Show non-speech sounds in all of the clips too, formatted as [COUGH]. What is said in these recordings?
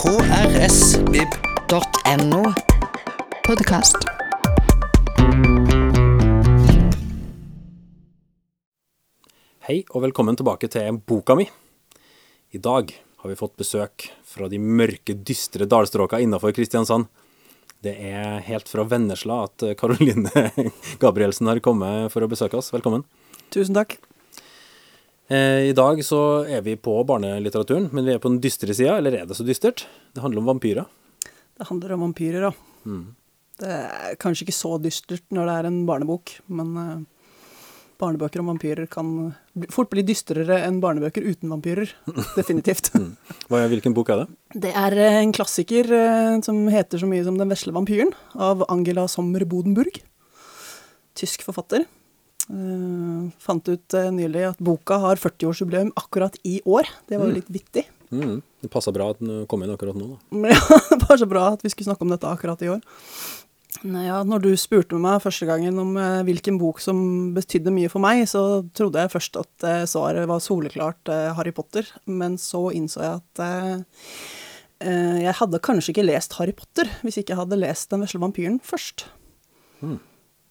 krsvib.no. Podkast. Hei og velkommen tilbake til boka mi. I dag har vi fått besøk fra de mørke, dystre dalstråka innafor Kristiansand. Det er helt fra Vennesla at Karoline [LAUGHS] Gabrielsen har kommet for å besøke oss. Velkommen. Tusen takk. Eh, I dag så er vi på barnelitteraturen, men vi er på den dystre sida, eller er det så dystert? Det handler om vampyrer. Det handler om vampyrer, ja. Mm. Det er kanskje ikke så dystert når det er en barnebok, men eh, barnebøker om vampyrer kan fort bli dystrere enn barnebøker uten vampyrer. [LAUGHS] Definitivt. Hva, hvilken bok er det? Det er eh, en klassiker som heter så mye som Den vesle vampyren, av Angela Sommer Bodenburg. Tysk forfatter. Eh, fant ut uh, nylig at boka har 40-årsjubileum akkurat i år. Det var jo litt vittig. Mm. Det passa bra at den kom inn akkurat nå. Da. [LAUGHS] Ja, det så bra at vi skulle snakke om dette akkurat i år. Ja, når du spurte meg første gangen om uh, hvilken bok som betydde mye for meg, så trodde jeg først at svaret var soleklart Harry Potter, men så innså jeg at jeg hadde kanskje ikke lest Harry Potter hvis ikke jeg hadde lest Den vesle vampyren først.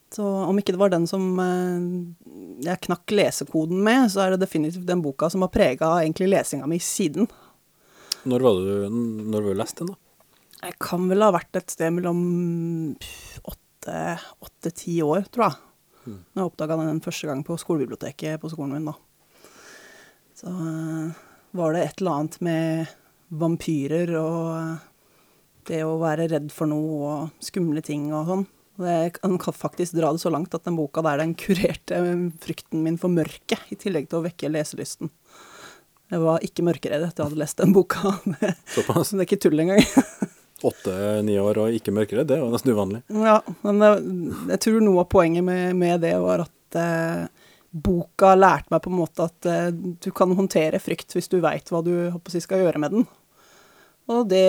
Så om ikke det var den som eh, jeg knakk lesekoden med, så er det definitivt den boka som har prega egentlig lesinga mi siden. Når var det du, når var du lest den, da? Jeg kan vel ha vært et sted mellom åtte-ti år, tror jeg. Når jeg oppdaga den første gang på skolebiblioteket på skolen min, da. Så eh, var det et eller annet med vampyrer og eh, det å være redd for noe og skumle ting og sånn. Jeg kan faktisk dra det så langt at den boka der den kurerte frykten min for mørket, i tillegg til å vekke leselysten. Jeg var ikke mørkeredd etter jeg hadde lest den boka. [LAUGHS] Såpass? det er ikke tull engang. [LAUGHS] Åtte-ni år og ikke mørkeredd, det var nesten uvanlig. Ja, men jeg, jeg tror noe av poenget med, med det var at eh, boka lærte meg på en måte at eh, du kan håndtere frykt hvis du veit hva du håper skal gjøre med den. Og det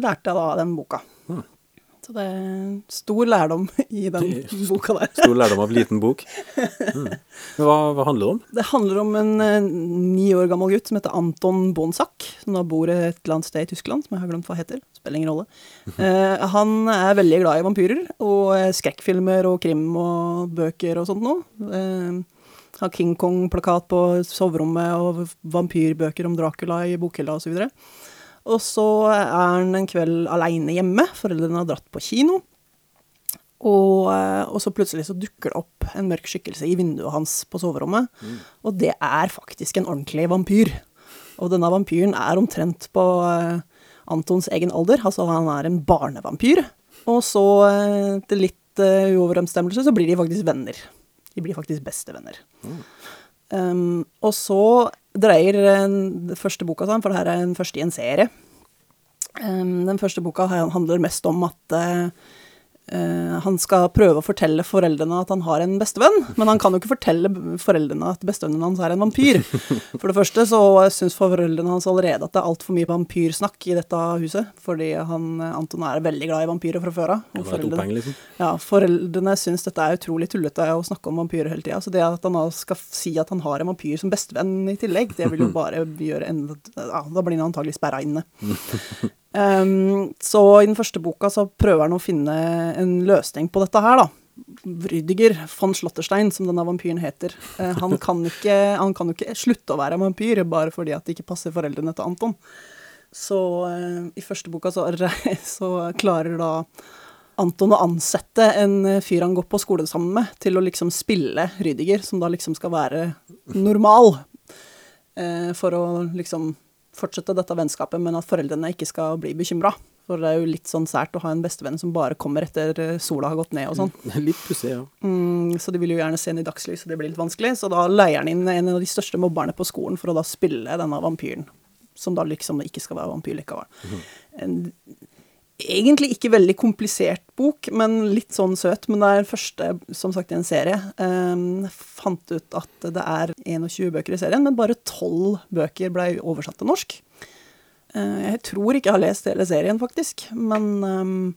lærte jeg da av den boka. Så det er stor lærdom i den boka der. Stor lærdom av liten bok. [LAUGHS] Mm. Hva, hva handler det om? Det handler om en eh, ni år gammel gutt som heter Anton Bonsak, som da bor et eller annet sted i Tyskland, som jeg har glemt hva heter. Spiller ingen rolle. Eh, han er veldig glad i vampyrer, og eh, skrekkfilmer og krim og bøker og sånt noe. Eh, har King Kong-plakat på soverommet og vampyrbøker om Dracula i bokhylla osv. Og, så og så er han en kveld aleine hjemme, foreldrene har dratt på kino. Og, eh, og så plutselig så dukker det opp en mørk skikkelse i vinduet hans på soverommet. Og det er faktisk en ordentlig vampyr. Og denne vampyren er omtrent på eh, Antons egen alder, altså han er en barnevampyr. Og så, eh, til litt uoverensstemmelse, så blir de faktisk venner. De blir faktisk bestevenner. Um, og så dreier den første boka seg om, for det her er den første i en serie. Um, den første boka handler mest om at eh, eh, han skal prøve å fortelle foreldrene at han har en bestevenn, men han kan jo ikke fortelle foreldrene at bestevennen hans er en vampyr. For det første så syns foreldrene hans allerede at det er altfor mye vampyrsnakk i dette huset, fordi han, Anton er veldig glad i vampyrer fra før av. Et foreldrene- liksom. ja, foreldrene syns dette er utrolig tullete å snakke om vampyrer hele tida. Så det at han skal si at han har en vampyr som bestevenn i tillegg, det vil jo [LAUGHS] bare gjøre enda ja, Da blir han antagelig sperra inne. Um, så i den første boka så prøver han å finne en løsning på dette her, da. Rüdiger von Slotterstein, som denne vampyren heter. uh, han, kan ikke, han kan jo ikke slutte å være vampyr bare fordi at det ikke passer foreldrene til Anton. Så uh, i første boka så, [LAUGHS] så klarer da Anton å ansette en fyr han går på skole sammen med, til å liksom spille Rydiger, som da liksom skal være normal. uh, for å liksom fortsette dette vennskapet, men at foreldrene ikke skal bli bekymra. For det er jo litt sånn sært å ha en bestevenn som bare kommer etter eh, sola har gått ned og sånn. [LAUGHS] Litt pussig, ja. Mm, så de vil jo gjerne se den i dagslys, og det blir litt vanskelig. Så da leier han inn en av de største mobberne på skolen for å da spille denne vampyren. Som da liksom ikke skal være vampyr likevel. En, egentlig ikke veldig komplisert bok, men litt sånn søt. Men det er første, som sagt, i en serie. Um, fant ut at det er 21 bøker i serien, men bare 12 bøker ble oversatt til norsk. Eh, jeg tror ikke jeg har lest hele serien, faktisk, men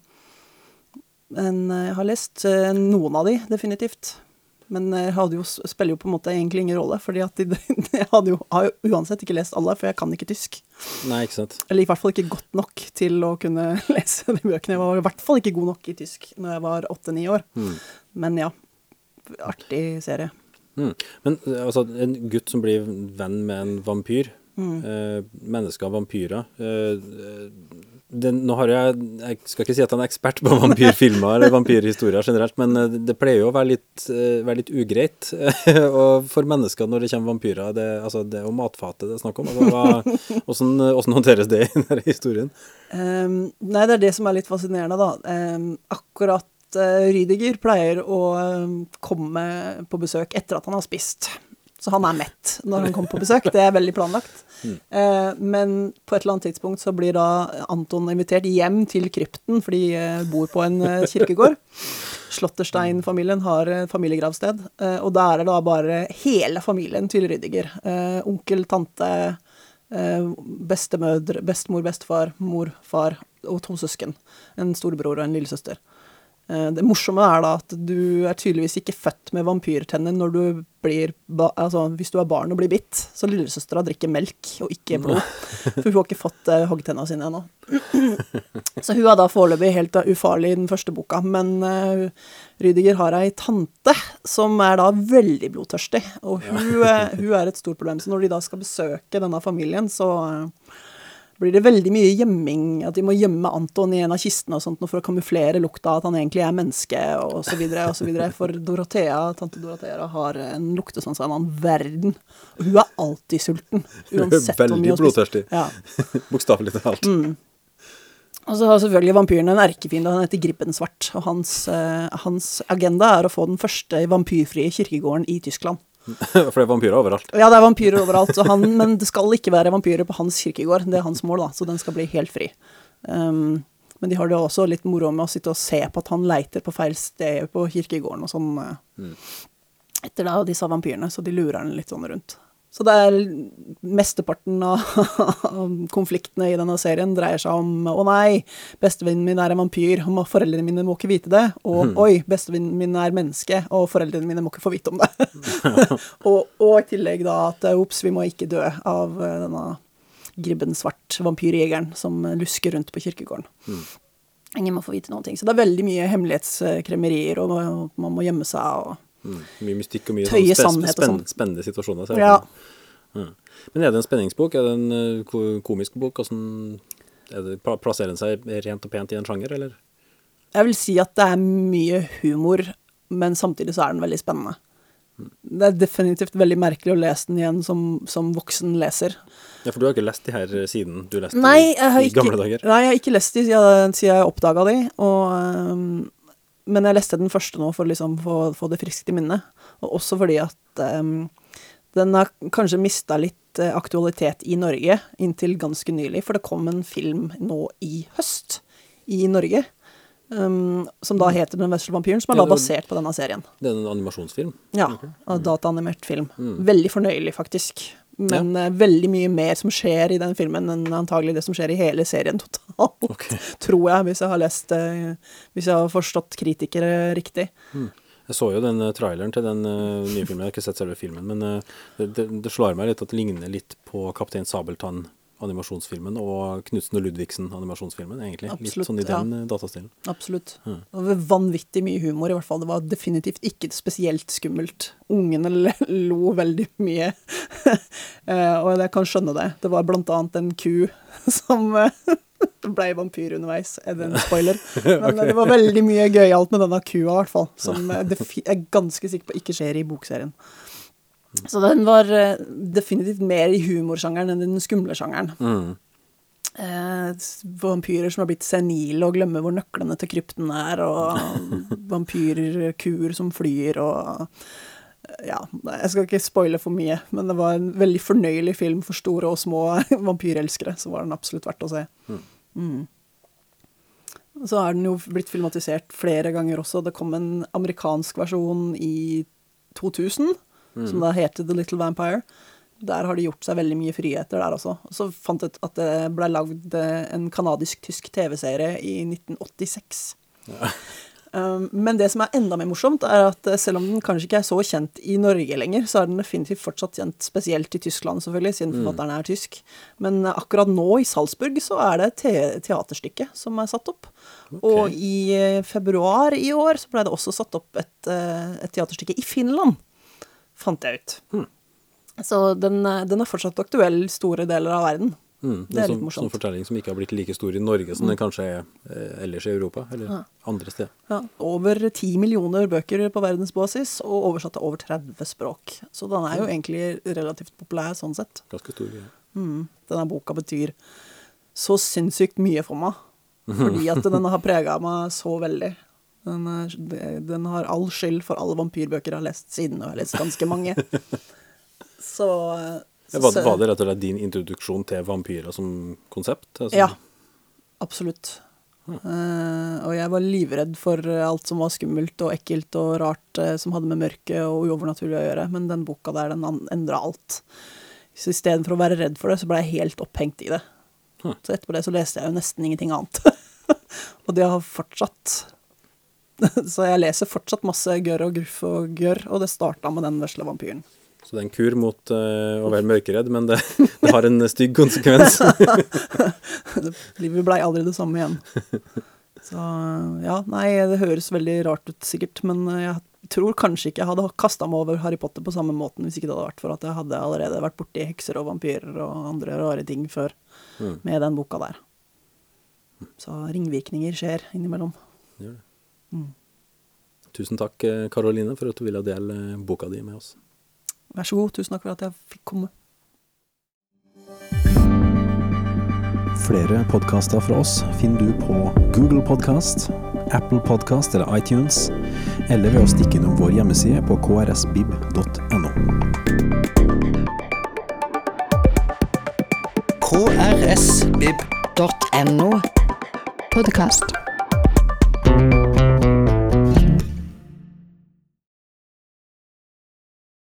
men jeg har lest eh, noen av de, definitivt. Men det spiller jo på en måte egentlig ingen rolle, fordi jeg [LAUGHS] hadde jo, har jo uansett ikke lest alle, for jeg kan ikke tysk. Nei, ikke sant. Eller i hvert fall ikke godt nok til å kunne [LAUGHS] lese de bøkene. Jeg var i hvert fall ikke god nok i tysk når jeg var åtte-ni år. Mm. Men ja, artig serie. Mm. Men eh, altså, en gutt som blir venn med en vampyr, Mm. eh, mennesker og vampyrer eh, den, Nå har jeg Jeg skal ikke si at han er ekspert på [LAUGHS] vampyrfilmer eller vampyrhistorier generelt, men eh, det pleier jo å være litt, eh, være litt ugreit [LAUGHS] for mennesker når det kommer vampyrer. Det, altså, det er jo matfatet det er snakk om. Altså, [LAUGHS] hvordan, hvordan håndteres det i denne historien? Um, nei, det er det som er litt fascinerende, da. Um, akkurat uh, Rydiger pleier å ehm, komme på besøk etter at han har spist. Så han er mett når han kommer på besøk. Det er veldig planlagt. Eh, men på et eller annet tidspunkt så blir da Anton invitert hjem til krypten, for de eh, bor på en eh, kirkegård. Slåtterstein-familien har eh, familiegravsted, eh, og da er da bare hele familien til Rydiger. Eh, onkel, tante, eh, bestemødre, bestemor, bestefar, mor, far og to søsken. En storebror og en lillesøster. Eh, Det morsomme er da at du er tydeligvis ikke født med vampyrtenner når du blir Altså hvis du er barn og blir bitt, så lillesøstera drikker melk og ikke blod. For hun har ikke fått uh, hoggtenna sine ennå. Så hun er da foreløpig helt uh, ufarlig i den første boka. Men uh, Rydiger har ei tante som er da veldig blodtørstig, og hun, uh, hun er et stort problem. Så når de da skal besøke denne familien, så uh, blir det veldig mye gjemming, at de må gjemme Anton i en av kistene og sånt for å kamuflere lukta av at han egentlig er menneske, og så videre, og så videre. For Dorothea, tante Dorothea har en luktesans av en annen verden. Og hun er alltid sulten. Uansett Veldig mye hun blodtørstig. Ja. [LAUGHS] Bokstavelig talt. Og så har selvfølgelig vampyren en erkefiende, han heter Grippensvart. Og hans, uh, hans agenda er å få den første vampyrfrie kirkegården i Tyskland. [LAUGHS] For det er vampyrer overalt. Ja, det er vampyrer overalt, han, men det skal ikke være vampyrer på hans kirkegård. Det er hans mål, da, så den skal bli helt fri. Um, men de har det også litt moro med å sitte og se på at han leiter på feil sted på kirkegården og sånn. Mm. Etter da disse vampyrene, så de lurer han litt sånn rundt. Så det er mesteparten [LAUGHS] av konfliktene i denne serien dreier seg om å nei, bestevennen min er en vampyr, og foreldrene mine må ikke vite det. Og oi, bestevennen min er menneske, og foreldrene mine må ikke få vite om det. [LAUGHS] og, og i tillegg da at ops, vi må ikke dø av denne gribben svart vampyrjegeren som lusker rundt på kirkegården. Ingen må få vite noen ting. Så det er veldig mye hemmelighetskremerier, og man må gjemme seg og Mm. Mye mystikk og mye Tøye sånn sannhet og sånn. spennende situasjoner. Så Ja. Ja. Men er det en spenningsbok? Er det en eh, komisk bok? Hvordan er det, pla- plasserer den seg rent og pent i en sjanger, eller? Jeg vil si at det er mye humor, men samtidig så er den veldig spennende. Det er definitivt veldig merkelig å lese den igjen som, som voksen leser. Ja, For du har ikke lest de her siden du leste Nei, i, i ikke, gamle dager? nei, jeg har ikke lest de siden, siden jeg oppdaga de. Og, øhm, men jeg leste den første nå for liksom få, få det friskt i minnet. Og også fordi at um, den har kanskje mista litt eh, aktualitet i Norge inntil ganske nylig. For det kom en film nå i høst i Norge. Um, som da heter 'Den vesle vampyren', som er da basert på denne serien. Det er en animasjonsfilm? Ja, av dataanimert film. Veldig fornøyelig, faktisk. Men eh, veldig mye mer som skjer i den filmen enn antagelig det som skjer i hele serien totalt. [LAUGHS] Tror jeg, hvis jeg har lest eh, Hvis jeg har forstått kritikere riktig. Jeg så jo den eh, traileren til den nye filmen, jeg har ikke sett selve filmen, men det, det, det slår meg litt at det ligner litt på Kaptein Sabeltann-animasjonsfilmen og Knutsen og Ludvigsen-animasjonsfilmen, egentlig. Absolutt, litt sånn i den ja. datastilen. Absolutt. Det var vanvittig mye humor, i hvert fall. Det var definitivt ikke spesielt skummelt. Ungene lo veldig mye, [LAUGHS] Eh, og jeg kan skjønne det. Det var blant annet en ku [LAUGHS] som blei [LAUGHS] ble vampyr underveis. Er det en spoiler? Men okay. det var veldig mye gøyalt med denne kua, i hvert fall. Som eh, jeg er ganske sikker på ikke skjer i bokserien. Så den var eh, definitivt mer i humorsjangeren enn i den skumle sjangeren. Eh, vampyrer som har blitt senile og glemmer hvor nøklene til krypten er, og [LAUGHS] vampyrer, kuer som flyr, og eh, ja, jeg skal ikke spoile for mye, men det var en veldig fornøyelig film for store og små [LAUGHS] vampyrelskere, så var den absolutt verdt å se. Mm. Så er den jo blitt filmatisert flere ganger også. Det kom en amerikansk versjon i 2000, som da heter The Little Vampire. Der har de gjort seg veldig mye friheter der også. Og så fant jeg ut at det ble lagd eh, en kanadisk-tysk TV-serie i 1986. [LAUGHS] Um, men det som er enda mer morsomt, er at eh, selv om den kanskje ikke er så kjent i Norge lenger, så er den definitivt fortsatt kjent spesielt i Tyskland, selvfølgelig, siden forfatteren er tysk. Men eh, akkurat nå i Salzburg så er det et te teaterstykke som er satt opp. Og i februar i år så ble det også satt opp et, et teaterstykke i Finland, fant jeg ut. Så den, eh, den er fortsatt aktuell store deler av verden. Mm, Det er litt sånn, morsomt. sånn fortelling som ikke har blitt like stor i Norge som den kanskje er eh, ellers i Europa, eller andre steder. Ja, over ti millioner bøker på verdensbasis, og oversatt til over 30 språk. Så den er jo egentlig relativt populær sånn sett. Ganske stor greie. Denne boka betyr så sinnssykt mye for meg, [LAUGHS] fordi at den har prega meg så veldig. Den, er, den har all skyld for alle vampyrbøker jeg har lest siden, og jeg har lest ganske mange. [LAUGHS] Så, så Var, var det rett og slett din introduksjon til vampyrer som konsept? Altså, Ja, absolutt. Eh, og jeg var livredd for alt som var skummelt og ekkelt og rart uh, som hadde med mørket og uovernaturlig å gjøre, men den boka der, den endra alt. Så istedenfor å være redd for det, så ble jeg helt opphengt i det. Hm. Så etterpå det så leste jeg jo nesten ingenting annet. [LAUGHS] og det har fortsatt. [LAUGHS] så jeg leser fortsatt masse gørr og gruff og gørr, og det starta med den vesle vampyren. Så det er en kur mot uh, å være mørkeredd, men det, [LAUGHS] det har en stygg konsekvens. [LAUGHS] Livet blei aldri det samme igjen. Så ja, nei, det høres veldig rart ut sikkert, men jeg tror kanskje ikke jeg hadde kasta meg over Harry Potter på samme måten hvis ikke det hadde vært for at jeg hadde allerede vært borti hekser og vampyrer og andre rare ting før Mm. med den boka der. Så ringvirkninger skjer innimellom. Gjør det. Tusen takk, eh, Karoline, for at du ville dele eh, boka di med oss. Vær så god, tusen takk for at jeg fikk komme. Flere podkaster fra oss finner du på Google Podkast, Apple Podkast eller iTunes, eller ved å stikke innom vår hjemmeside på krsbib.no. krsbib.no. Podkast.